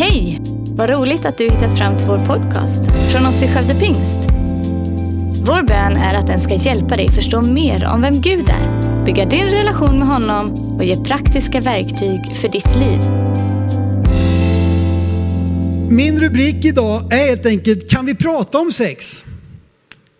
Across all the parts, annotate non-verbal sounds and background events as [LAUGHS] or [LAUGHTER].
Hej! Vad roligt att du hittat fram till vår podcast från oss i Skövde Pingst. Vår bön är att den ska hjälpa dig förstå mer om vem Gud är, bygga din relation med honom och ge praktiska verktyg för ditt liv. Min rubrik idag är helt enkelt, kan vi prata om sex?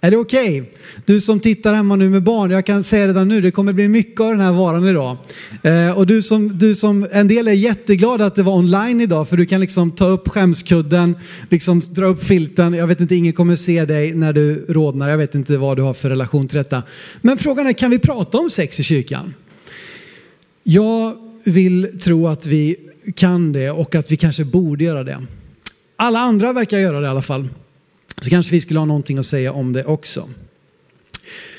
Är det okej? Okay? Du som tittar hemma nu med barn, jag kan säga redan nu, det kommer bli mycket av den här varan idag. Eh, och du som, du som, en del är jätteglada att det var online idag, för du kan liksom ta upp skämskudden, liksom dra upp filten. Jag vet inte, ingen kommer se dig när du rodnar. Jag vet inte vad du har för relation till detta. Men frågan är, kan vi prata om sex i kyrkan? Jag vill tro att vi kan det och att vi kanske borde göra det. Alla andra verkar göra det i alla fall. Så kanske vi skulle ha någonting att säga om det också.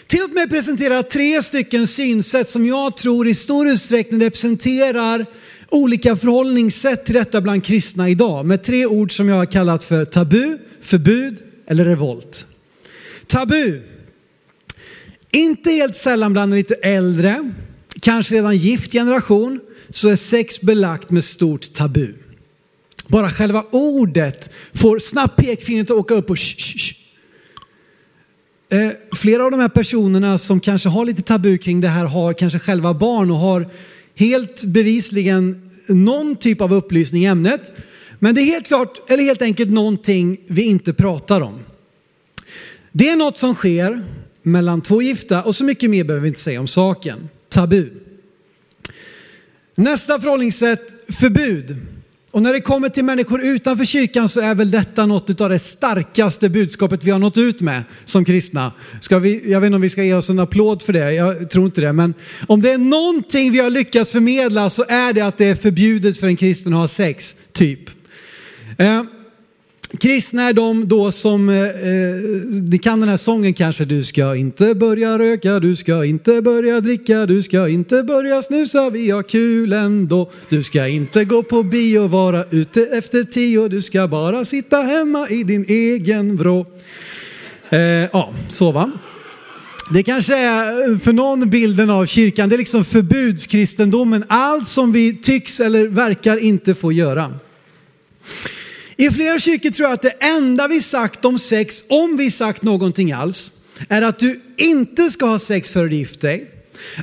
Tillåt mig presentera tre stycken synsätt som jag tror i stor utsträckning representerar olika förhållningssätt till detta bland kristna idag. Med tre ord som jag har kallat för tabu, förbud eller revolt. Tabu. Inte helt sällan bland en lite äldre, kanske redan gift generation, så är sex belagt med stort tabu. Bara själva ordet får snabbt pekfingret att åka upp och sh, sh, sh. Eh, flera av de här personerna som kanske har lite tabu kring det här har kanske själva barn och har helt bevisligen någon typ av upplysning i ämnet. Men det är helt klart, eller helt enkelt någonting vi inte pratar om. Det är något som sker mellan två gifta och så mycket mer behöver vi inte säga om saken. Tabu. Nästa förhållningssätt, förbud. Och när det kommer till människor utanför kyrkan så är väl detta något av det starkaste budskapet vi har nått ut med som kristna. Ska vi, jag vet inte om vi ska ge oss en applåd för det, jag tror inte det. Men om det är någonting vi har lyckats förmedla så är det att det är förbjudet för en kristen att ha sex, typ. Eh, Kristna är de då som, eh, eh ni kan den här sången kanske, du ska inte börja röka, du ska inte börja dricka, du ska inte börja snusa, vi har kul ändå. Du ska inte gå på bio, vara ute efter tio, du ska bara sitta hemma i din egen vrå. Eh, ja, så va. Det kanske är eh, för någon bilden av kyrkan, det är liksom förbudskristendomen, allt som vi tycks eller verkar inte få göra. I flera kyrkor tror jag att det enda vi sagt om sex, om vi sagt någonting alls, är att du inte ska ha sex före du gift dig.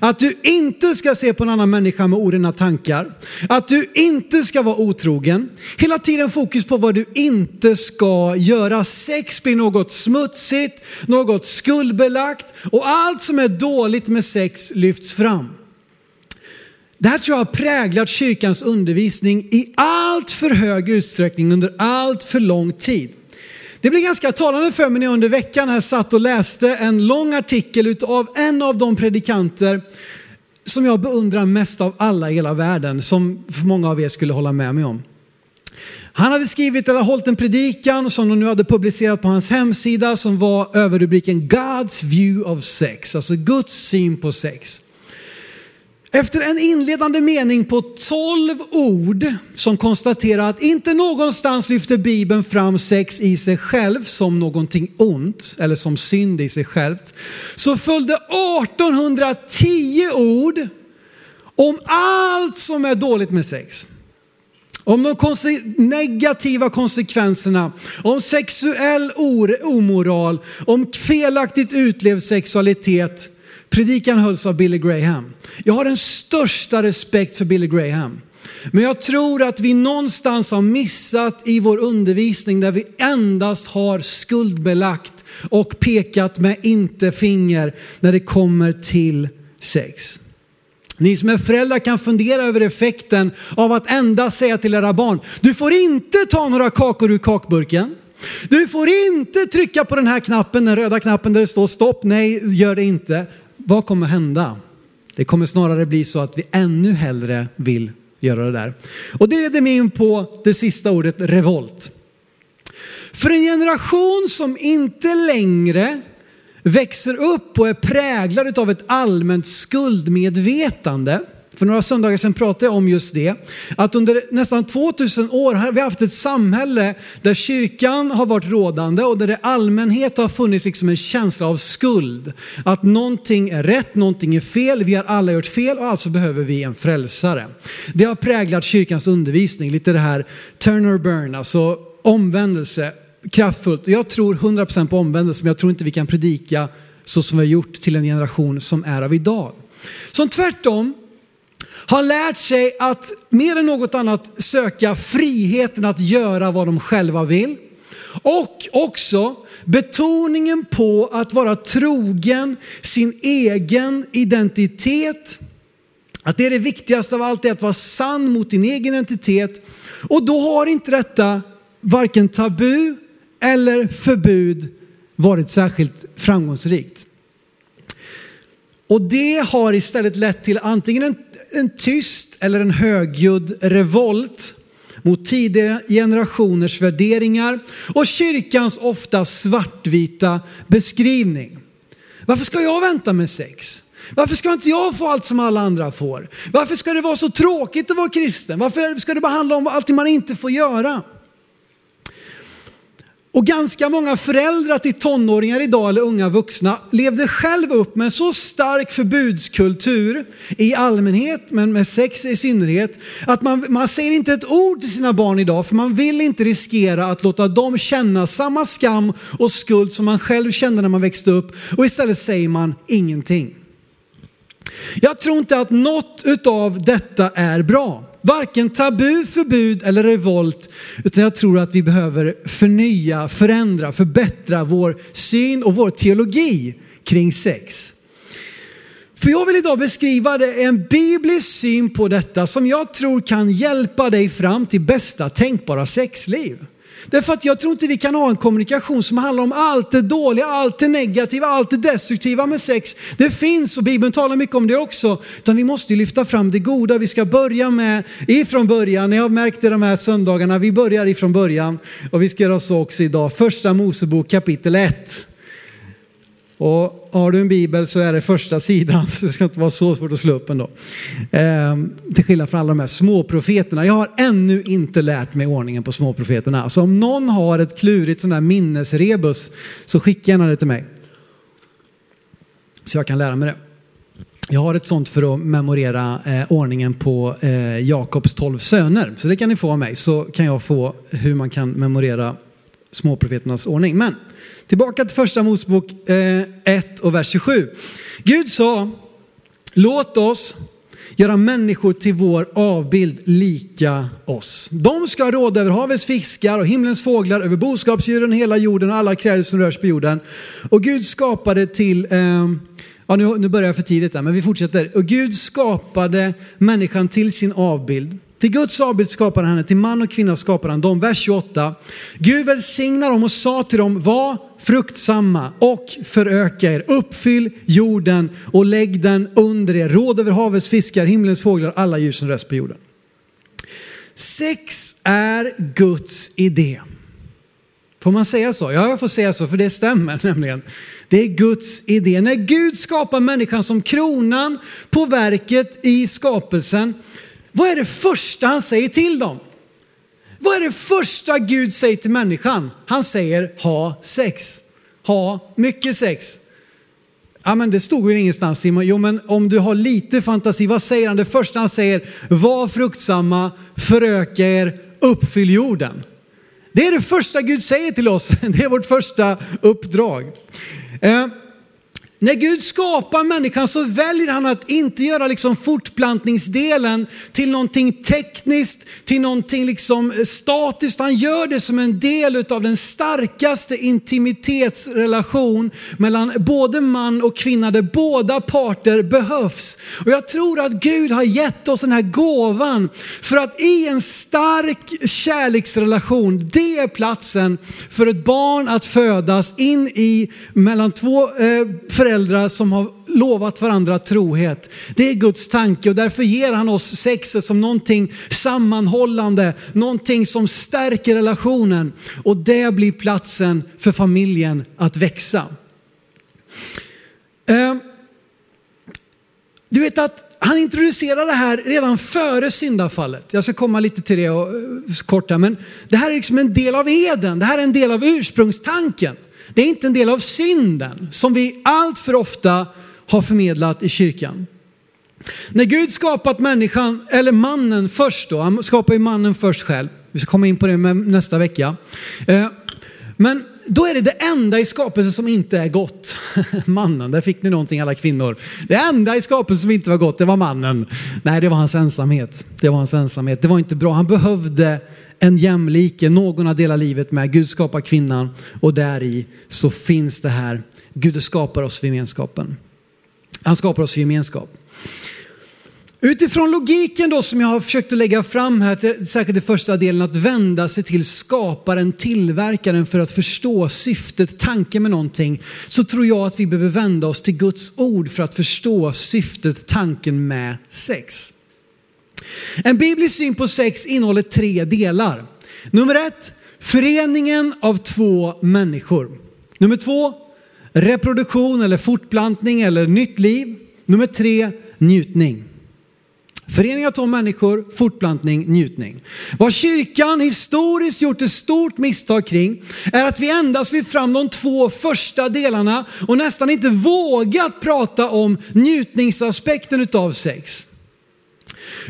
Att du inte ska se på en annan människa med orena tankar. Att du inte ska vara otrogen. Hela tiden fokus på vad du inte ska göra. Sex blir något smutsigt, något skuldbelagt och allt som är dåligt med sex lyfts fram. Det här tror jag har präglat kyrkans undervisning i allt för hög utsträckning under allt för lång tid. Det blev ganska talande för mig när jag under veckan här satt och läste en lång artikel av en av de predikanter som jag beundrar mest av alla i hela världen, som för många av er skulle hålla med mig om. Han hade skrivit eller hållit en predikan som de nu hade publicerat på hans hemsida som var överrubriken God's view of sex, alltså Guds syn på sex. Efter en inledande mening på 12 ord som konstaterar att inte någonstans lyfter Bibeln fram sex i sig själv som någonting ont eller som synd i sig självt. Så följde 1810 ord om allt som är dåligt med sex. Om de negativa konsekvenserna, om sexuell omoral, om felaktigt utlevd sexualitet Predikan hölls av Billy Graham. Jag har den största respekt för Billy Graham. Men jag tror att vi någonstans har missat i vår undervisning där vi endast har skuldbelagt och pekat med inte finger när det kommer till sex. Ni som är föräldrar kan fundera över effekten av att endast säga till era barn, du får inte ta några kakor ur kakburken. Du får inte trycka på den här knappen, den röda knappen där det står stopp. Nej, gör det inte vad kommer hända? Det kommer snarare bli så att vi ännu hellre vill göra det där. Och det leder mig in på det sista ordet, revolt. För en generation som inte längre växer upp och är präglad av ett allmänt skuldmedvetande för några söndagar sedan pratade jag om just det. Att under nästan 2000 år har vi haft ett samhälle där kyrkan har varit rådande och där det allmänhet har funnits liksom en känsla av skuld. Att någonting är rätt, någonting är fel, vi har alla gjort fel och alltså behöver vi en frälsare. Det har präglat kyrkans undervisning, lite det här turn or burn, alltså omvändelse kraftfullt. Jag tror 100% på omvändelse, men jag tror inte vi kan predika så som vi har gjort till en generation som är av idag. Som tvärtom har lärt sig att mer än något annat söka friheten att göra vad de själva vill. Och också betoningen på att vara trogen sin egen identitet. Att det är det viktigaste av allt, är att vara sann mot din egen identitet. Och då har inte detta varken tabu eller förbud varit särskilt framgångsrikt. Och det har istället lett till antingen en, en tyst eller en högljudd revolt mot tidigare generationers värderingar och kyrkans ofta svartvita beskrivning. Varför ska jag vänta med sex? Varför ska inte jag få allt som alla andra får? Varför ska det vara så tråkigt att vara kristen? Varför ska det bara handla om allt man inte får göra? Och ganska många föräldrar till tonåringar idag eller unga vuxna levde själv upp med en så stark förbudskultur i allmänhet, men med sex i synnerhet, att man, man säger inte ett ord till sina barn idag för man vill inte riskera att låta dem känna samma skam och skuld som man själv kände när man växte upp och istället säger man ingenting. Jag tror inte att något utav detta är bra. Varken tabu, förbud eller revolt, utan jag tror att vi behöver förnya, förändra, förbättra vår syn och vår teologi kring sex. För jag vill idag beskriva det, en biblisk syn på detta som jag tror kan hjälpa dig fram till bästa tänkbara sexliv. Därför att jag tror inte vi kan ha en kommunikation som handlar om allt det dåliga, allt det negativa, allt det destruktiva med sex. Det finns och Bibeln talar mycket om det också. Utan vi måste lyfta fram det goda. Vi ska börja med ifrån början. Jag har märkt det de här söndagarna. Vi börjar ifrån början och vi ska göra så också idag. Första Mosebok kapitel 1. Och har du en bibel så är det första sidan, [LAUGHS] så det ska inte vara så svårt att slå upp ändå. Ehm, till skillnad från alla de här småprofeterna. Jag har ännu inte lärt mig ordningen på småprofeterna. Så om någon har ett klurigt sån här minnesrebus så skicka gärna det till mig. Så jag kan lära mig det. Jag har ett sånt för att memorera eh, ordningen på eh, Jakobs tolv söner. Så det kan ni få av mig. Så kan jag få hur man kan memorera småprofeternas ordning. Men tillbaka till första Mosebok 1 eh, och vers 27. Gud sa, låt oss göra människor till vår avbild lika oss. De ska råda över havets fiskar och himlens fåglar, över boskapsdjuren, hela jorden och alla kräldor som rör sig på jorden. Och Gud skapade till, eh, ja nu, nu börjar jag för tidigt där, men vi fortsätter. Och Gud skapade människan till sin avbild. Till Guds avbild skapade han henne, till man och kvinna skapade han dem. Vers 28. Gud välsignade dem och sa till dem, var fruktsamma och föröka er. Uppfyll jorden och lägg den under er. Råd över havets fiskar, himlens fåglar, alla djur som röst på jorden. Sex är Guds idé. Får man säga så? Ja, jag får säga så, för det stämmer [LAUGHS] nämligen. Det är Guds idé. När Gud skapar människan som kronan på verket i skapelsen vad är det första han säger till dem? Vad är det första Gud säger till människan? Han säger ha sex. Ha mycket sex. Ja men det stod ju ingenstans Simon. Jo men om du har lite fantasi, vad säger han? Det första han säger, var fruktsamma, föröka er, uppfyll jorden. Det är det första Gud säger till oss. [LAUGHS] Det är vårt första uppdrag. Eh, när Gud skapar människan så väljer han att inte göra liksom fortplantningsdelen till någonting tekniskt, till någonting liksom statiskt. Han gör det som en del av den starkaste intimitetsrelation mellan både man och kvinna där båda parter behövs. Och jag tror att Gud har gett oss den här gåvan för att i en stark kärleksrelation, det är platsen för ett barn att födas in i mellan två eh, föräldrar föräldrar som har lovat varandra trohet. Det är Guds tanke och därför ger han oss sexet som någonting sammanhållande, någonting som stärker relationen och det blir platsen för familjen att växa. Ehm, du vet att han introducerar det här redan före syndafallet. Jag ska komma lite till det och, eh, kort här, men det här är liksom en del av eden. Det här är en del av ursprungstanken. Det är inte en del av synden som vi allt för ofta har förmedlat i kyrkan. När Gud skapat människan, eller mannen först då, han skapar ju mannen först själv. Vi ska komma in på det nästa vecka. Eh, men då är det det enda i skapelsen som inte är gott. [LAUGHS] Mannen, där fick ni någonting alla kvinnor. Det enda i skapelsen som inte var gott, det var mannen. Nej, det var hans ensamhet. Det var hans ensamhet. Det var inte bra. Han behövde en jämlike, någon att dela livet med. Gud skapar kvinnan och där i så finns det här. Gud skapar oss för gemenskapen. Han skapar oss för gemenskap. Utifrån logiken då som jag har försökt att lägga fram här, särskilt i första delen, att vända sig till skaparen, tillverkaren för att förstå syftet, tanken med någonting, så tror jag att vi behöver vända oss till Guds ord för att förstå syftet, tanken med sex. En biblisk syn på sex innehåller tre delar. Nummer ett, föreningen av två människor. Nummer två, reproduktion eller fortplantning eller nytt liv. Nummer tre, njutning. Förening av två människor, fortplantning, njutning. Vad kyrkan historiskt gjort ett stort misstag kring är att vi endast lyft fram de två första delarna och nästan inte vågat prata om njutningsaspekten utav sex.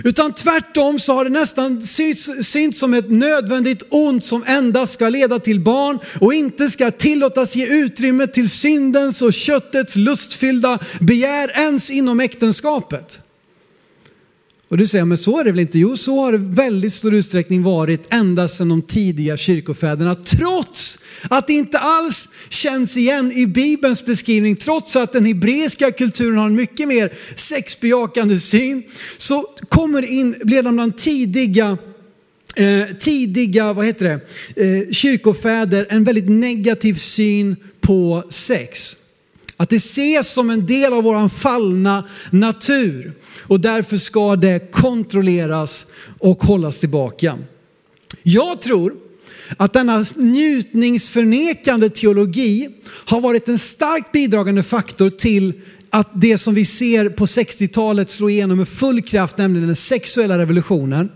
Utan tvärtom så har det nästan synts som ett nödvändigt ont som endast ska leda till barn och inte ska tillåtas ge utrymme till syndens och köttets lustfyllda begär ens inom äktenskapet. Och du säger, men så är det väl inte? Jo, så har det väldigt stor utsträckning varit ända sedan de tidiga kyrkofäderna. Trots att det inte alls känns igen i Bibelns beskrivning, trots att den hebreiska kulturen har en mycket mer sexbejakande syn, så kommer det in redan bland tidiga eh, tidiga vad heter det, eh, kyrkofäder en väldigt negativ syn på sex. Att det ses som en del av vår fallna natur och därför ska det kontrolleras och hållas tillbaka. Jag tror att denna njutningsförnekande teologi har varit en starkt bidragande faktor till att det som vi ser på 60-talet slå igenom med full kraft, nämligen den sexuella revolutionen,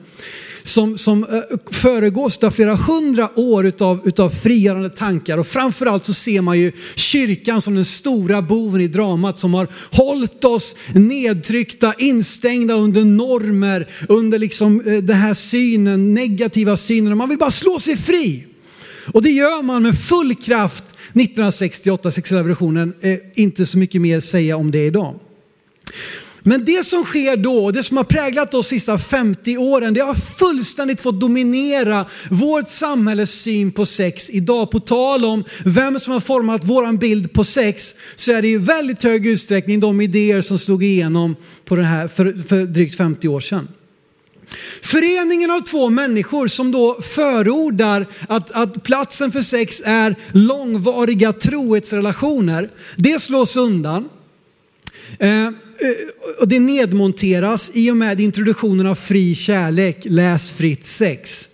som, som eh, föregås av flera hundra år utav, utav frigörande tankar. Och framförallt så ser man ju kyrkan som den stora boven i dramat som har hållit oss nedtryckta, instängda under normer, under liksom eh, den här synen, negativa synen. Man vill bara slå sig fri. Och det gör man med full kraft 1968, sexuella revolutionen. Eh, inte så mycket mer att säga om det idag. Men det som sker då, det som har präglat oss sista 50 åren, det har fullständigt fått dominera vårt samhälles syn på sex idag. På tal om vem som har format vår bild på sex, så är det i väldigt hög utsträckning de idéer som slog igenom på det här för, för drygt 50 år sedan. Föreningen av två människor som då förordar att, att platsen för sex är långvariga trohetsrelationer, det slås undan. Eh, Eh, och det nedmonteras i och med introduktionen av fri kärlek, läs fritt sex.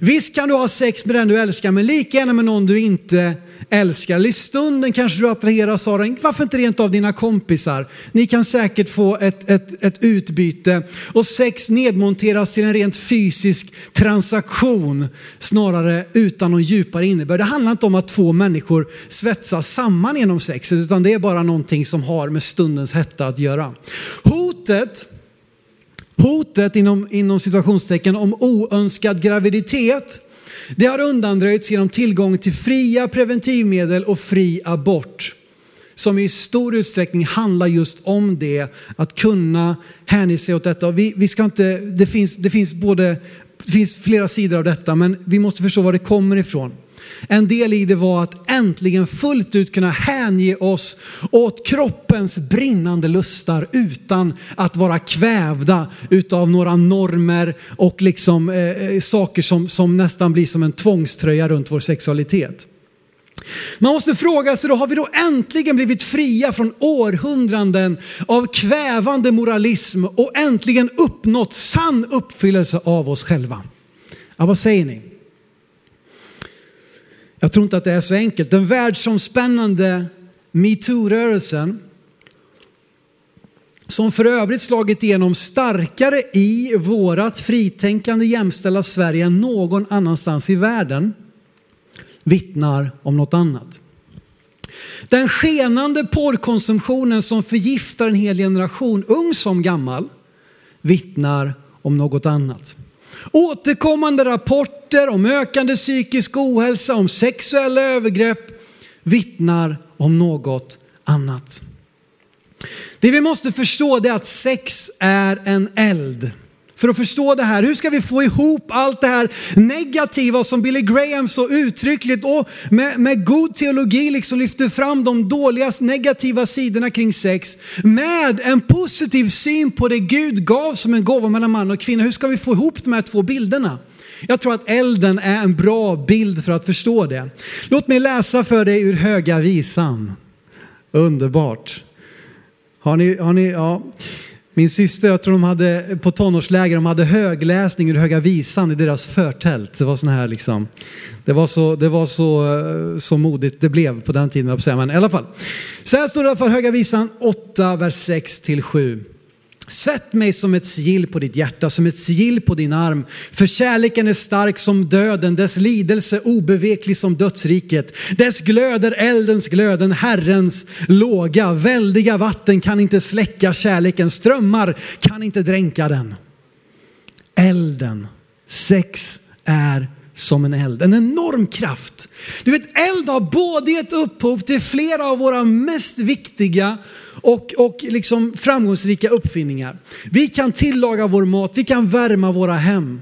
Visst kan du ha sex med den du älskar, men lika gärna med någon du inte älskar. Eller i stunden kanske du attraheras av den. Varför inte rent av dina kompisar? Ni kan säkert få ett, ett, ett utbyte. Och sex nedmonteras till en rent fysisk transaktion snarare utan någon djupare innebörd. Det handlar inte om att två människor svetsas samman genom sexet utan det är bara någonting som har med stundens hetta att göra. Hotet Hotet inom, inom situationstecken om oönskad graviditet det har undanröjts genom tillgång till fria preventivmedel och fri abort. Som i stor utsträckning handlar just om det, att kunna hänge sig åt detta. Vi, vi ska inte, det, finns, det, finns både, det finns flera sidor av detta, men vi måste förstå var det kommer ifrån. En del i det var att äntligen fullt ut kunna hänge oss åt kroppens brinnande lustar utan att vara kvävda utav några normer och liksom, eh, eh saker som, som nästan blir som en tvångströja runt vår sexualitet. Man måste fråga sig då, har vi då äntligen blivit fria från århundraden av kvävande moralism och äntligen uppnått sann uppfyllelse av oss själva? Ja, vad säger ni? Jag tror inte att det är så enkelt. Den världsomspännande metoo-rörelsen som för övrigt slagit igenom starkare i vårat fritänkande jämställda Sverige än någon annanstans i världen, vittnar om något annat. Den skenande porrkonsumtionen som förgiftar en hel generation, ung som gammal, vittnar om något annat. Återkommande rapporter om ökande psykisk ohälsa, om sexuella övergrepp vittnar om något annat. Det vi måste förstå är att sex är en eld. För att förstå det här, hur ska vi få ihop allt det här negativa som Billy Graham så uttryckligt och med, med god teologi liksom lyfter fram de dåliga negativa sidorna kring sex med en positiv syn på det Gud gav som en gåva mellan man och kvinna. Hur ska vi få ihop de här två bilderna? Jag tror att elden är en bra bild för att förstå det. Låt mig läsa för dig ur Höga Visan. Underbart. Har ni, har ni, ja. Min syster, jag tror de hade på tonårsläger, de hade högläsning ur Höga Visan i deras förtält. Det var sån här liksom, det var så, det var så, eh, så modigt det blev på den tiden, men i alla fall. Så här står det för Höga Visan 8, vers 6 till 7. Sätt mig som ett sigill på ditt hjärta, som ett sigill på din arm. För kärleken är stark som döden, dess lidelse obeveklig som dödsriket. Dess glöd är eldens glöd, den Herrens låga. Väldiga vatten kan inte släcka kärleken, strömmar kan inte dränka den. Elden, sex är som en eld. En enorm kraft. Du vet, eld har både gett upphov till flera av våra mest viktiga och, och liksom framgångsrika uppfinningar. Vi kan tillaga vår mat, vi kan värma våra hem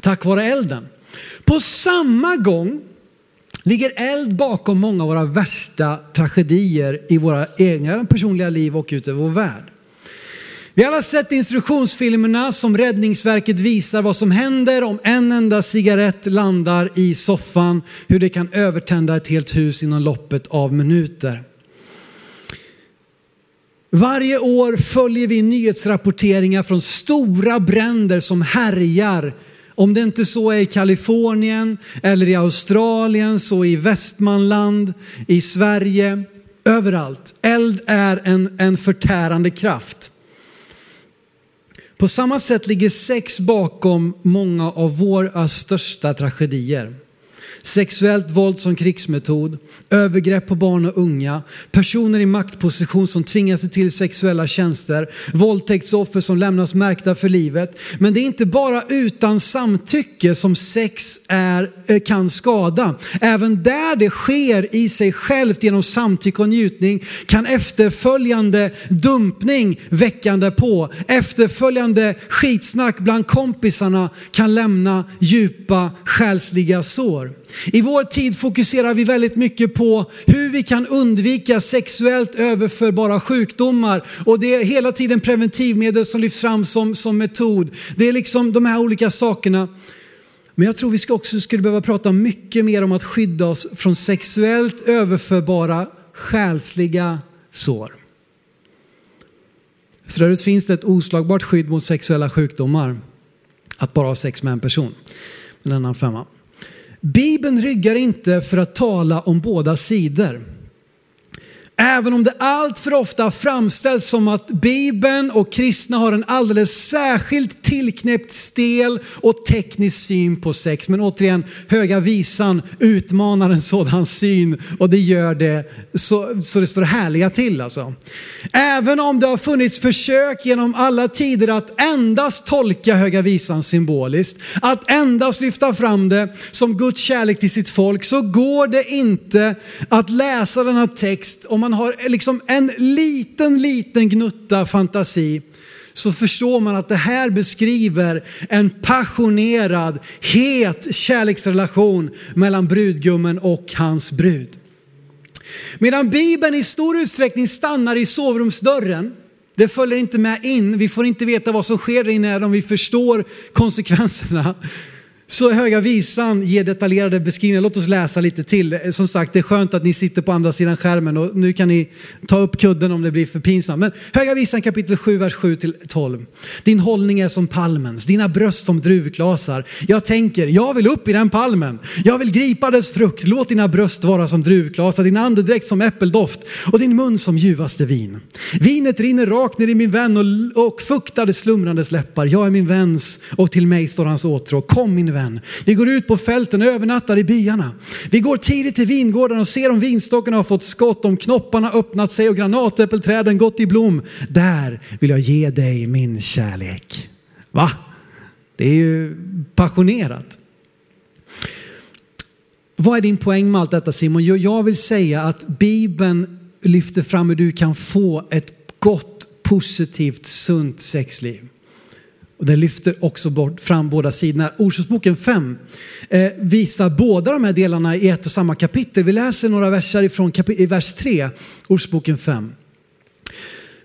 tack vare elden. På samma gång ligger eld bakom många av våra värsta tragedier i våra egna personliga liv och ute i vår värld. Vi har alla sett instruktionsfilmerna som Räddningsverket visar vad som händer om en enda cigarett landar i soffan, hur det kan övertända ett helt hus inom loppet av minuter. Varje år följer vi nyhetsrapporteringar från stora bränder som härjar. Om det inte så är i Kalifornien eller i Australien så i Västmanland, i Sverige, överallt. Eld är en, en förtärande kraft. På samma sätt ligger sex bakom många av våra största tragedier sexuellt våld som krigsmetod, övergrepp på barn och unga, personer i maktposition som tvingar sig till sexuella tjänster, våldtäktsoffer som lämnas märkta för livet. Men det är inte bara utan samtycke som sex är, eh, kan skada. Även där det sker i sig självt genom samtycke och njutning kan efterföljande dumpning väckande på, efterföljande skitsnack bland kompisarna kan lämna djupa själsliga sår. I vår tid fokuserar vi väldigt mycket på hur vi kan undvika sexuellt överförbara sjukdomar och det är hela tiden preventivmedel som lyfts fram som, som metod. Det är liksom de här olika sakerna. Men jag tror vi ska också skulle behöva prata mycket mer om att skydda oss från sexuellt överförbara själsliga sår. För övrigt finns det ett oslagbart skydd mot sexuella sjukdomar. Att bara ha sex med en person. En annan femma. Bibeln ryggar inte för att tala om båda sidor. Även om det allt för ofta framställs som att Bibeln och kristna har en alldeles särskilt tillknäppt stel och teknisk syn på sex. Men återigen, Höga Visan utmanar en sådan syn och det gör det så, så det står härliga till. Alltså. Även om det har funnits försök genom alla tider att endast tolka Höga Visan symboliskt, att endast lyfta fram det som Guds kärlek till sitt folk, så går det inte att läsa denna text om man har liksom en liten, liten gnutta fantasi så förstår man att det här beskriver en passionerad, het kärleksrelation mellan brudgummen och hans brud. Medan Bibeln i stor utsträckning stannar i sovrumsdörren, det följer inte med in, vi får inte veta vad som sker där inne om vi förstår konsekvenserna, så Höga Visan ger detaljerade beskrivningar. Låt oss läsa lite till. Eh, som sagt, det är skönt att ni sitter på andra sidan skärmen och nu kan ni ta upp kudden om det blir för pinsamt. Men Höga Visan kapitel 7, vers 7 till 12. Din hållning är som palmens, dina bröst som druvklasar. Jag tänker, jag vill upp i den palmen. Jag vill gripa dess frukt. Låt dina bröst vara som druvklasar, din andedräkt som äppeldoft och din mun som ljuvaste vin. Vinet rinner rakt ner i min vän och, och fuktar det slumrandes läppar. Jag är min väns och till mig står hans åtrå. Kom min vän vän. Vi går ut på fälten och övernattar i byarna. Vi går tidigt till vingården och ser om vinstockarna har fått skott, om knopparna öppnat sig och granatäppelträden gått i blom. Där vill jag ge dig min kärlek. Va? Det är ju passionerat. Vad är din poäng med allt detta Simon? Jag vill säga att Bibeln lyfter fram hur du kan få ett gott, positivt, sunt sexliv. Och den lyfter också bort, fram båda sidorna. Ordspråksboken 5 eh, visar båda de här delarna i ett och samma kapitel. Vi läser några verser ifrån i vers 3, Ordspråksboken 5.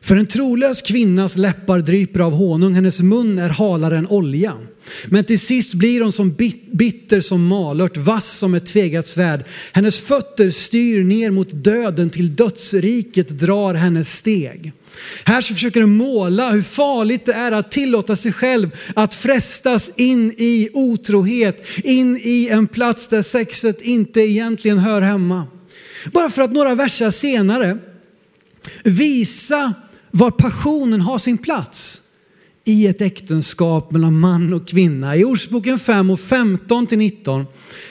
För en trolös kvinnas läppar dryper av honung, hennes mun är halare än olja. Men till sist blir hon som bitter som malört, vass som ett tvegat svärd. Hennes fötter styr ner mot döden, till dödsriket drar hennes steg. Här så försöker den måla hur farligt det är att tillåta sig själv att frestas in i otrohet, in i en plats där sexet inte egentligen hör hemma. Bara för att några verser senare visa var passionen har sin plats i ett äktenskap mellan man och kvinna. I Ordsboken 5 och 15 till 19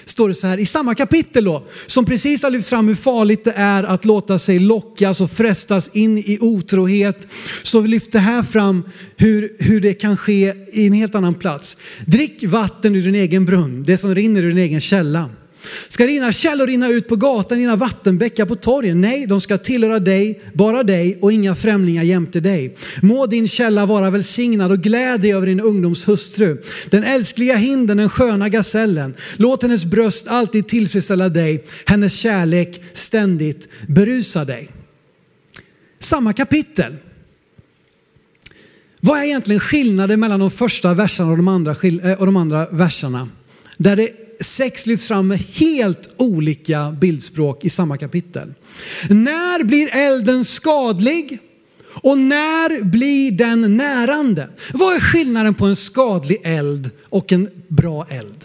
står det så här, i samma kapitel då, som precis har lyft fram hur farligt det är att låta sig lockas och frestas in i otrohet, så lyfter här fram hur, hur det kan ske i en helt annan plats. Drick vatten ur din egen brunn, det som rinner ur din egen källa. Ska dina källor rinna ut på gatan, dina vattenbäckar på torgen? Nej, de ska tillhöra dig, bara dig och inga främlingar jämte dig. Må din källa vara välsignad och gläd dig över din ungdoms hustru. Den älskliga hinden, den sköna gasellen. Låt hennes bröst alltid tillfredsställa dig, hennes kärlek ständigt berusa dig. Samma kapitel. Vad är egentligen skillnaden mellan de första verserna och de andra, eh, och de andra verserna? Där det sex lyfts fram med helt olika bildspråk i samma kapitel. När blir elden skadlig? Och när blir den närande? Vad är skillnaden på en skadlig eld och en bra eld?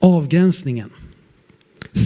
Avgränsningen.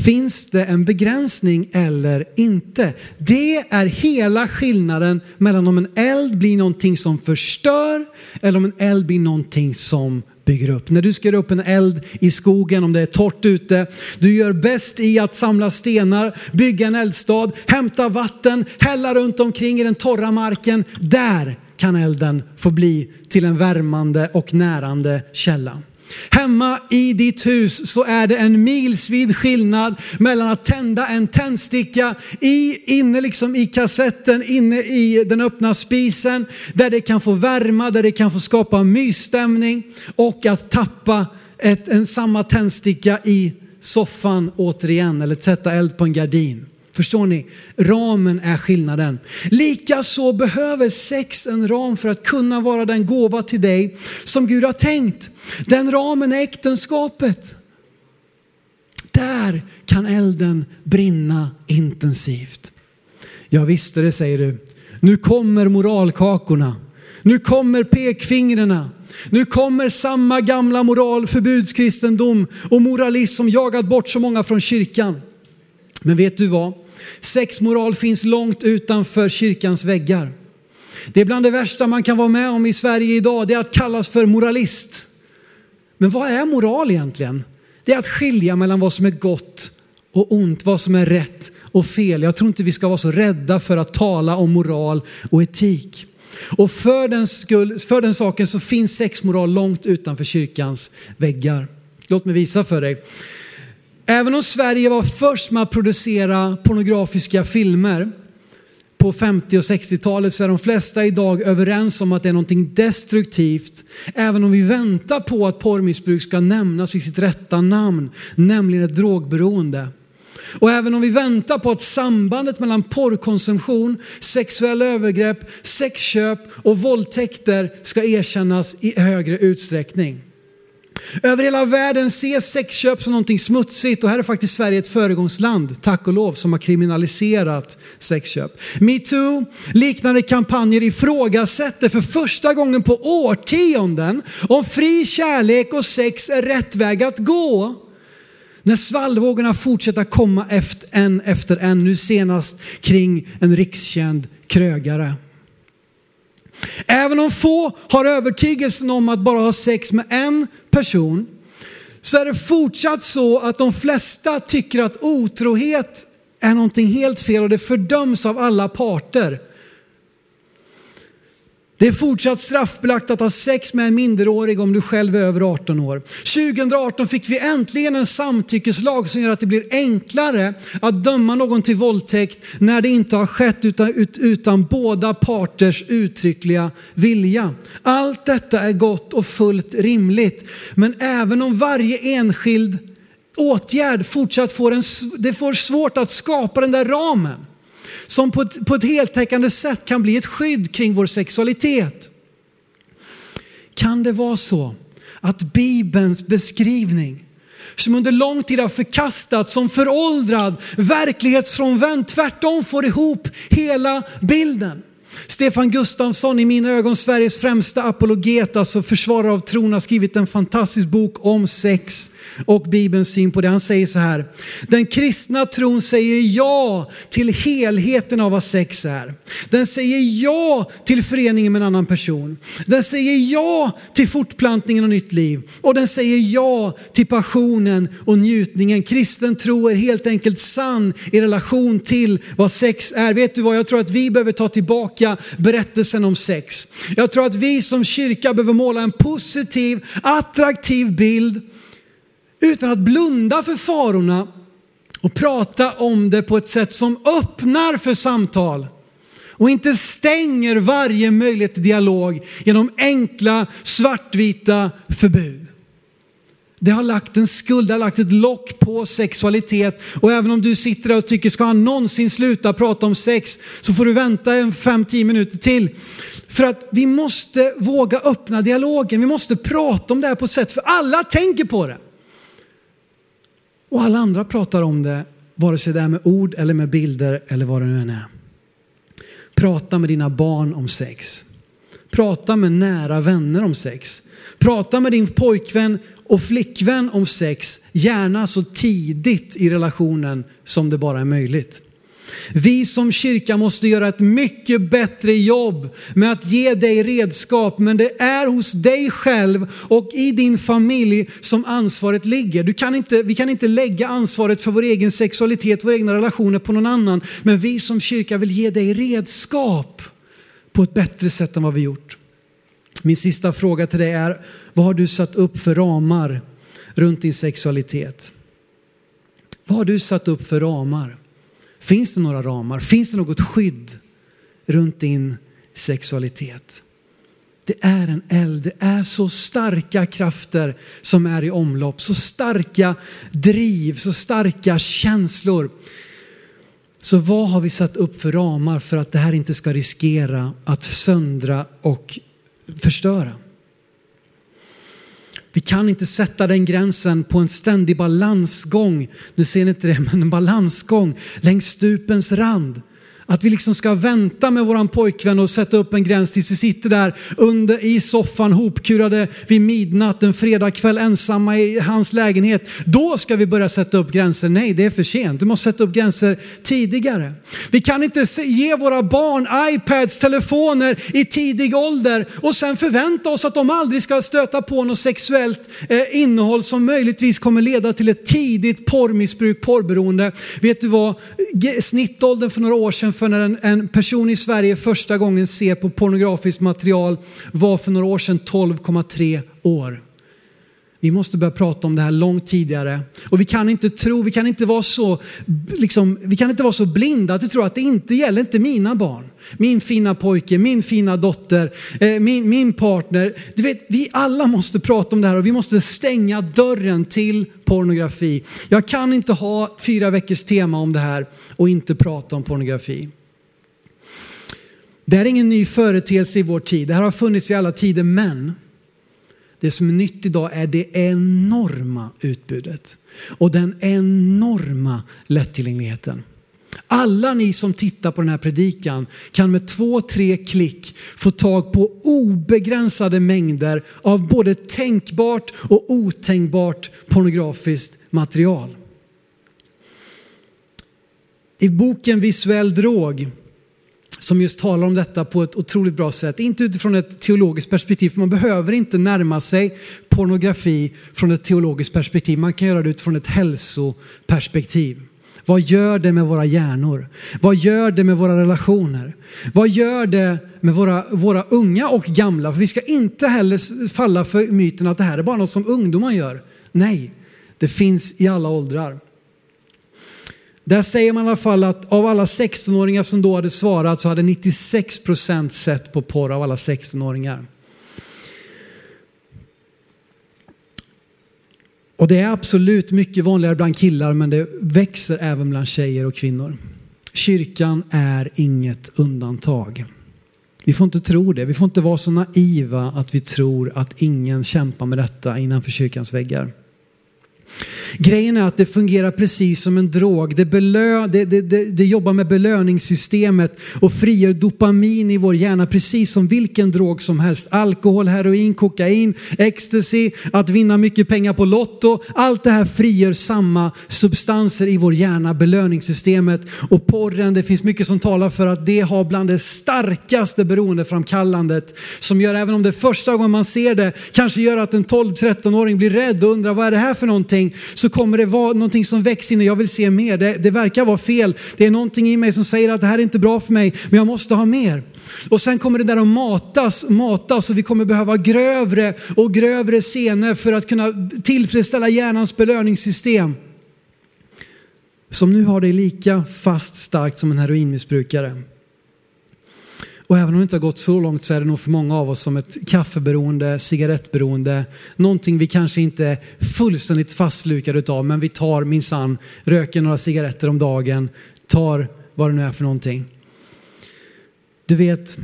Finns det en begränsning eller inte? Det är hela skillnaden mellan om en eld blir någonting som förstör eller om en eld blir någonting som bygger upp. När du ska göra upp en eld i skogen, om det är torrt ute, du gör bäst i att samla stenar, bygga en eldstad, hämta vatten, hälla runt omkring i den torra marken. Där kan elden få bli till en värmande och närande källa. Hemma i ditt hus så är det en milsvid skillnad mellan att tända en tändsticka i, inne liksom i kassetten, inne i den öppna spisen, där det kan få värma, där det kan få skapa mysstämning och att tappa ett, en samma tändsticka i soffan återigen eller sätta eld på en gardin. Förstår ni? Ramen är skillnaden. Likaså behöver sex en ram för att kunna vara den gåva till dig som Gud har tänkt. Den ramen är äktenskapet. Där kan elden brinna intensivt. Jag visste det säger du. Nu kommer moralkakorna. Nu kommer pekfingrarna. Nu kommer samma gamla moral, förbudskristendom och moralism som jagat bort så många från kyrkan. Men vet du vad? Sexmoral finns långt utanför kyrkans väggar. Det är bland det värsta man kan vara med om i Sverige idag, det är att kallas för moralist. Men vad är moral egentligen? Det är att skilja mellan vad som är gott och ont, vad som är rätt och fel. Jag tror inte vi ska vara så rädda för att tala om moral och etik. Och för den, skull, för den saken så finns sexmoral långt utanför kyrkans väggar. Låt mig visa för dig. Även om Sverige var först med att producera pornografiska filmer på 50 och 60-talet så är de flesta idag överens om att det är någonting destruktivt. Även om vi väntar på att porrmissbruk ska nämnas vid sitt rätta namn, nämligen ett drogberoende. Och även om vi väntar på att sambandet mellan porrkonsumtion, sexuella övergrepp, sexköp och våldtäkter ska erkännas i högre utsträckning. Över hela världen ses sexköp som någonting smutsigt och här är faktiskt Sverige ett föregångsland, tack och lov, som har kriminaliserat sexköp. Metoo, liknande kampanjer ifrågasätter för första gången på årtionden om fri kärlek och sex är rätt väg att gå. När svallvågorna fortsätter komma efter en efter en, nu senast kring en rikskänd krögare. Även om få har övertygelsen om att bara ha sex med en person så är det fortsatt så att de flesta tycker att otrohet är någonting helt fel och det fördöms av alla parter. Det är fortsatt straffbelagt att ha sex med en minderårig om du själv är över 18 år. 2018 fick vi äntligen en samtyckeslag som gör att det blir enklare att döma någon till våldtäkt när det inte har skett utan, utan båda parters uttryckliga vilja. Allt detta är gott och fullt rimligt. Men även om varje enskild åtgärd fortsatt får en, det får svårt att skapa den där ramen som på ett, på ett heltäckande sätt kan bli ett skydd kring vår sexualitet. Kan det vara så att Bibelns beskrivning som under lång tid har förkastats som föråldrad, verklighetsfrånvänd, tvärtom får ihop hela bilden. Stefan Gustafsson, i mina ögon Sveriges främsta apologet, alltså försvarare av tron, har skrivit en fantastisk bok om sex och Bibelns syn på det. Han säger så här, den kristna tron säger ja till helheten av vad sex är. Den säger ja till föreningen med en annan person. Den säger ja till fortplantningen och nytt liv. Och den säger ja till passionen och njutningen. Kristen tro är helt enkelt sann i relation till vad sex är. Vet du vad, jag tror att vi behöver ta tillbaka tolka berättelsen om sex. Jag tror att vi som kyrka behöver måla en positiv, attraktiv bild utan att blunda för farorna och prata om det på ett sätt som öppnar för samtal och inte stänger varje möjlighet till dialog genom enkla svartvita förbud. Det har lagt en skuld, det har lagt ett lock på sexualitet. Och även om du sitter där och tycker, ska han någonsin sluta prata om sex? Så får du vänta en fem, tio minuter till. För att vi måste våga öppna dialogen. Vi måste prata om det här på ett sätt, för alla tänker på det. Och alla andra pratar om det, vare sig det är med ord eller med bilder eller vad det nu än är. Prata med dina barn om sex. Prata med nära vänner om sex. Prata med din pojkvän och flickvän om sex, gärna så tidigt i relationen som det bara är möjligt. Vi som kyrka måste göra ett mycket bättre jobb med att ge dig redskap, men det är hos dig själv och i din familj som ansvaret ligger. Du kan inte, vi kan inte lägga ansvaret för vår egen sexualitet, våra egna relationer på någon annan, men vi som kyrka vill ge dig redskap på ett bättre sätt än vad vi gjort. Min sista fråga till dig är, vad har du satt upp för ramar runt din sexualitet? Vad har du satt upp för ramar? Finns det några ramar? Finns det något skydd runt din sexualitet? Det är en eld, det är så starka krafter som är i omlopp, så starka driv, så starka känslor. Så vad har vi satt upp för ramar för att det här inte ska riskera att söndra och förstöra. Vi kan inte sätta den gränsen på en ständig balansgång, nu ser ni inte det, men en balansgång längs stupens rand. Att vi liksom ska vänta med våran pojkvän och sätta upp en gräns tills vi sitter där under i soffan hopkurade vid midnatt en fredagkväll ensamma i hans lägenhet. Då ska vi börja sätta upp gränser. Nej, det är för sent. Du måste sätta upp gränser tidigare. Vi kan inte ge våra barn iPads, telefoner i tidig ålder och sen förvänta oss att de aldrig ska stöta på något sexuellt eh, innehåll som möjligtvis kommer leda till ett tidigt porrmissbruk, porrberoende. Vet du vad? Snittåldern för några år sedan för när en, en person i Sverige första gången ser på pornografiskt material var för några år sedan 12,3 år. Vi måste börja prata om det här långt tidigare. Och vi kan inte tro, vi kan inte vara så, liksom, vi kan inte vara så blinda att vi tror att det inte gäller inte mina barn. Min fina pojke, min fina dotter, eh, min, min partner. Du vet, vi alla måste prata om det här och vi måste stänga dörren till pornografi. Jag kan inte ha fyra veckors tema om det här och inte prata om pornografi. Det här är ingen ny företeelse i vår tid. Det här har funnits i alla tider, men det som är nytt idag är det enorma utbudet och den enorma lättillgängligheten. Alla ni som tittar på den här predikan kan med två, tre klick få tag på obegränsade mängder av både tänkbart och otänkbart pornografiskt material. I boken Visuell drog som just talar om detta på ett otroligt bra sätt. Inte utifrån ett teologiskt perspektiv, för man behöver inte närma sig pornografi från ett teologiskt perspektiv. Man kan göra det utifrån ett hälsoperspektiv. Vad gör det med våra hjärnor? Vad gör det med våra relationer? Vad gör det med våra, våra unga och gamla? För vi ska inte heller falla för myten att det här är bara något som ungdomar gör. Nej, det finns i alla åldrar. Där säger man i alla fall att av alla 16-åringar som då hade svarat så hade 96% sett på porr av alla 16-åringar. Och det är absolut mycket vanligare bland killar men det växer även bland tjejer och kvinnor. Kyrkan är inget undantag. Vi får inte tro det. Vi får inte vara så naiva att vi tror att ingen kämpar med detta innanför kyrkans väggar. Grejen är att det fungerar precis som en drog. Det, belö, det, det, det, det jobbar med belöningssystemet och frigör dopamin i vår hjärna precis som vilken drog som helst. Alkohol, heroin, kokain, ecstasy, att vinna mycket pengar på Lotto. Allt det här frigör samma substanser i vår hjärna, belöningssystemet. Och porren, det finns mycket som talar för att det har bland det starkaste beroendeframkallandet som gör, även om det första gången man ser det, kanske gör att en 12-13-åring blir rädd och undrar vad är det här för någonting? Så kommer det vara någonting som växer in och jag vill se mer. Det, det verkar vara fel. Det är någonting i mig som säger att det här är inte bra för mig, men jag måste ha mer. Och sen kommer det där att matas, matas och vi kommer behöva grövre och grövre scener för att kunna tillfredsställa hjärnans belöningssystem. Som nu har det lika fast starkt som en heroinmissbrukare. Och även om det inte har gått så långt så är det nog för många av oss som ett kaffeberoende, cigarettberoende, någonting vi kanske inte är fullständigt fastlukade utav men vi tar minsann, röker några cigaretter om dagen, tar vad det nu är för någonting. Du vet,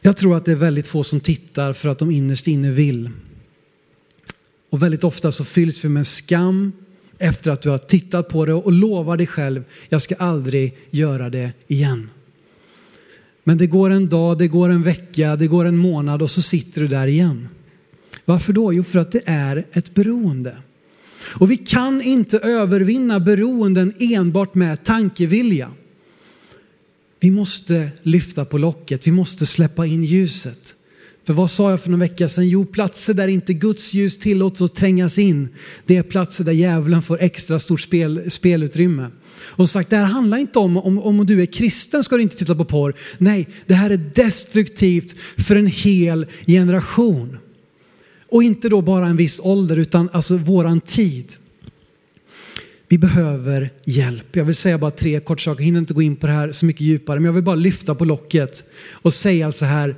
jag tror att det är väldigt få som tittar för att de innerst inne vill. Och väldigt ofta så fylls vi med skam efter att du har tittat på det och lovar dig själv, jag ska aldrig göra det igen. Men det går en dag, det går en vecka, det går en månad och så sitter du där igen. Varför då? Jo, för att det är ett beroende. Och vi kan inte övervinna beroenden enbart med tankevilja. Vi måste lyfta på locket, vi måste släppa in ljuset. För vad sa jag för någon vecka sedan? Jo, platser där inte Guds ljus tillåts att trängas in, det är platser där djävulen får extra stort spel, spelutrymme. Och sagt, det här handlar inte om, om, om du är kristen ska du inte titta på porr. Nej, det här är destruktivt för en hel generation. Och inte då bara en viss ålder utan alltså våran tid. Vi behöver hjälp. Jag vill säga bara tre kort saker, jag hinner inte gå in på det här så mycket djupare, men jag vill bara lyfta på locket och säga så här,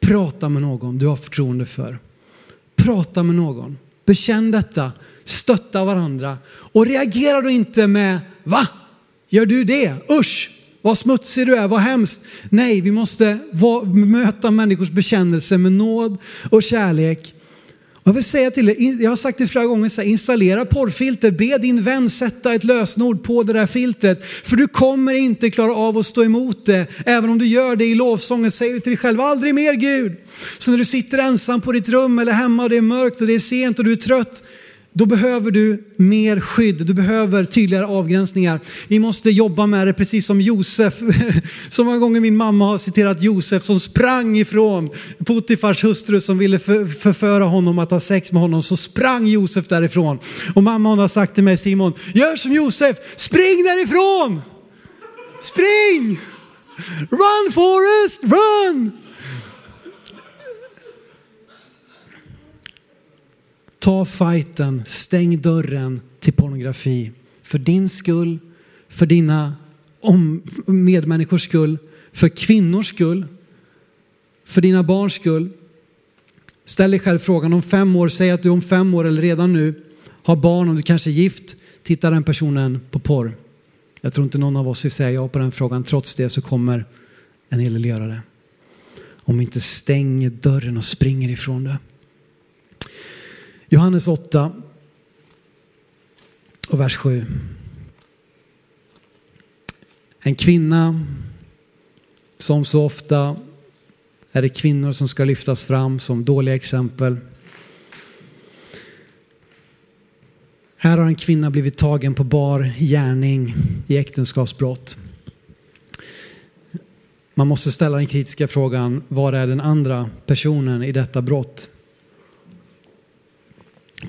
prata med någon du har förtroende för. Prata med någon, bekänn detta, stötta varandra och reagera då inte med va? Gör du det? Usch! Vad smutsig du är, vad hemskt. Nej, vi måste möta människors bekännelse med nåd och kärlek. Jag vill säga till er, jag har sagt det flera gånger, så här, installera porrfilter, be din vän sätta ett lösenord på det där filtret. För du kommer inte klara av att stå emot det. Även om du gör det i lovsången, säger du till dig själv, aldrig mer Gud. Så när du sitter ensam på ditt rum eller hemma och det är mörkt och det är sent och du är trött, då behöver du mer skydd, du behöver tydligare avgränsningar. Vi måste jobba med det precis som Josef. [LAUGHS] Så många gånger min mamma har citerat Josef som sprang ifrån Potifars hustru som ville förföra honom att ha sex med honom. Så sprang Josef därifrån. Och mamma hon har sagt till mig Simon, gör som Josef, spring därifrån! Spring! Run Forest, run! Ta fighten, stäng dörren till pornografi. För din skull, för dina medmänniskors skull, för kvinnors skull, för dina barns skull. Ställ dig själv frågan om fem år, säg att du om fem år eller redan nu har barn, om du kanske är gift, tittar den personen på porr. Jag tror inte någon av oss vill säga ja på den frågan. Trots det så kommer en hel del göra det. Om vi inte stänger dörren och springer ifrån det. Johannes 8 och vers 7. En kvinna, som så ofta är det kvinnor som ska lyftas fram som dåliga exempel. Här har en kvinna blivit tagen på bar gärning i äktenskapsbrott. Man måste ställa den kritiska frågan, var är den andra personen i detta brott?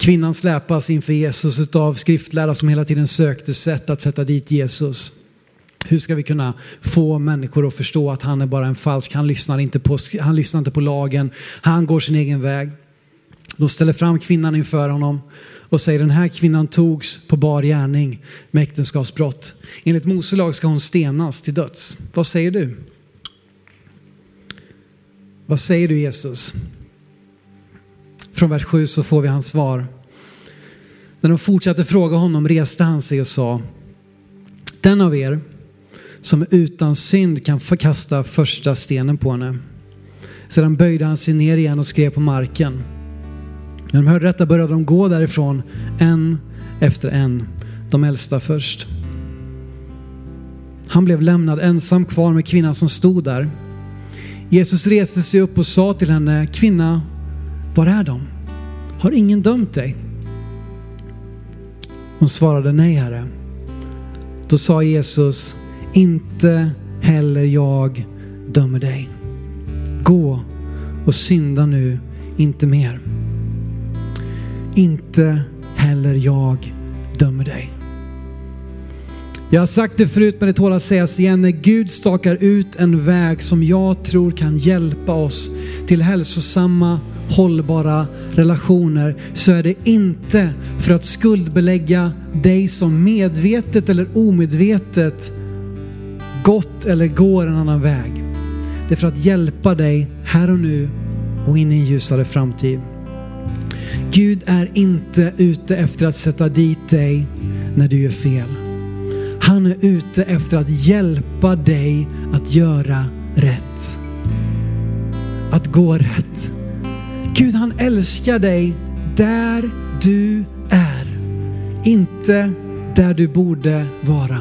Kvinnan släpas inför Jesus av skriftlärare som hela tiden sökte sätt att sätta dit Jesus. Hur ska vi kunna få människor att förstå att han är bara en falsk, han lyssnar inte på, han lyssnar inte på lagen, han går sin egen väg. De ställer fram kvinnan inför honom och säger den här kvinnan togs på bar gärning med äktenskapsbrott. Enligt Mose lag ska hon stenas till döds. Vad säger du? Vad säger du Jesus? Från vers 7 så får vi hans svar. När de fortsatte fråga honom reste han sig och sa Den av er som utan synd kan förkasta första stenen på henne. Sedan böjde han sig ner igen och skrev på marken. När de hörde detta började de gå därifrån, en efter en, de äldsta först. Han blev lämnad ensam kvar med kvinnan som stod där. Jesus reste sig upp och sa till henne, kvinna, var är de? Har ingen dömt dig? Hon svarade, nej herre. Då sa Jesus, inte heller jag dömer dig. Gå och synda nu inte mer. Inte heller jag dömer dig. Jag har sagt det förut men det tål att sägas igen. När Gud stakar ut en väg som jag tror kan hjälpa oss till hälsosamma, hållbara relationer så är det inte för att skuldbelägga dig som medvetet eller omedvetet gått eller går en annan väg. Det är för att hjälpa dig här och nu och in i en ljusare framtid. Gud är inte ute efter att sätta dit dig när du gör fel. Han är ute efter att hjälpa dig att göra rätt. Att gå rätt. Gud han älskar dig där du är. Inte där du borde vara.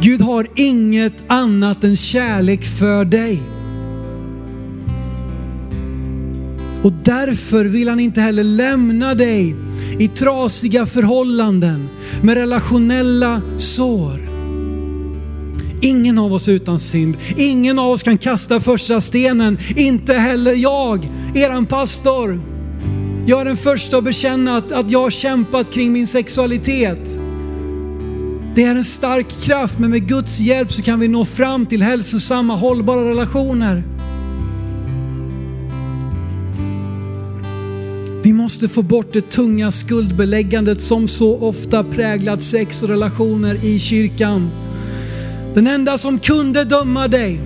Gud har inget annat än kärlek för dig. Och därför vill han inte heller lämna dig i trasiga förhållanden med relationella sår. Ingen av oss utan synd. Ingen av oss kan kasta första stenen. Inte heller jag, eran pastor. Jag är den första att bekänna att, att jag har kämpat kring min sexualitet. Det är en stark kraft, men med Guds hjälp så kan vi nå fram till hälsosamma, hållbara relationer. Vi måste få bort det tunga skuldbeläggandet som så ofta präglat sex och relationer i kyrkan. Den enda som kunde döma dig,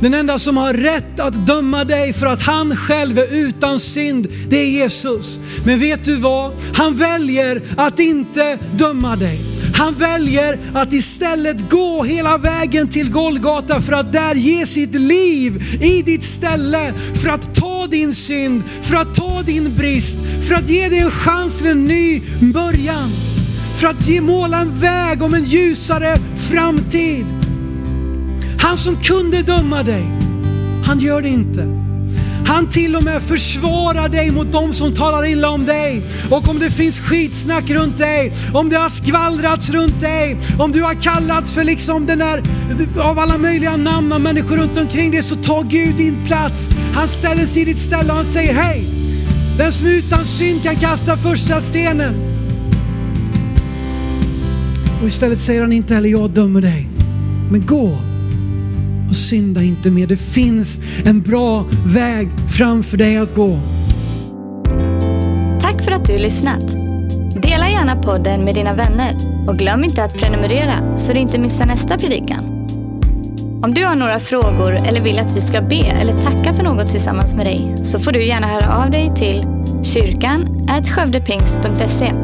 den enda som har rätt att döma dig för att han själv är utan synd, det är Jesus. Men vet du vad? Han väljer att inte döma dig. Han väljer att istället gå hela vägen till Golgata för att där ge sitt liv i ditt ställe. För att ta din synd, för att ta din brist, för att ge dig en chans till en ny början. För att ge måla en väg om en ljusare framtid. Han som kunde döma dig, han gör det inte. Han till och med försvarar dig mot de som talar illa om dig. Och om det finns skitsnack runt dig, om det har skvallrats runt dig, om du har kallats för liksom den där, av alla möjliga namn av människor runt omkring dig, så tar Gud din plats. Han ställer sig i ditt ställe och han säger hej, den som utan synd kan kasta första stenen. Och istället säger han inte heller jag dömer dig, men gå och synda inte mer. Det finns en bra väg framför dig att gå. Tack för att du lyssnat. Dela gärna podden med dina vänner och glöm inte att prenumerera så du inte missar nästa predikan. Om du har några frågor eller vill att vi ska be eller tacka för något tillsammans med dig så får du gärna höra av dig till kyrkan skövdepingst.se.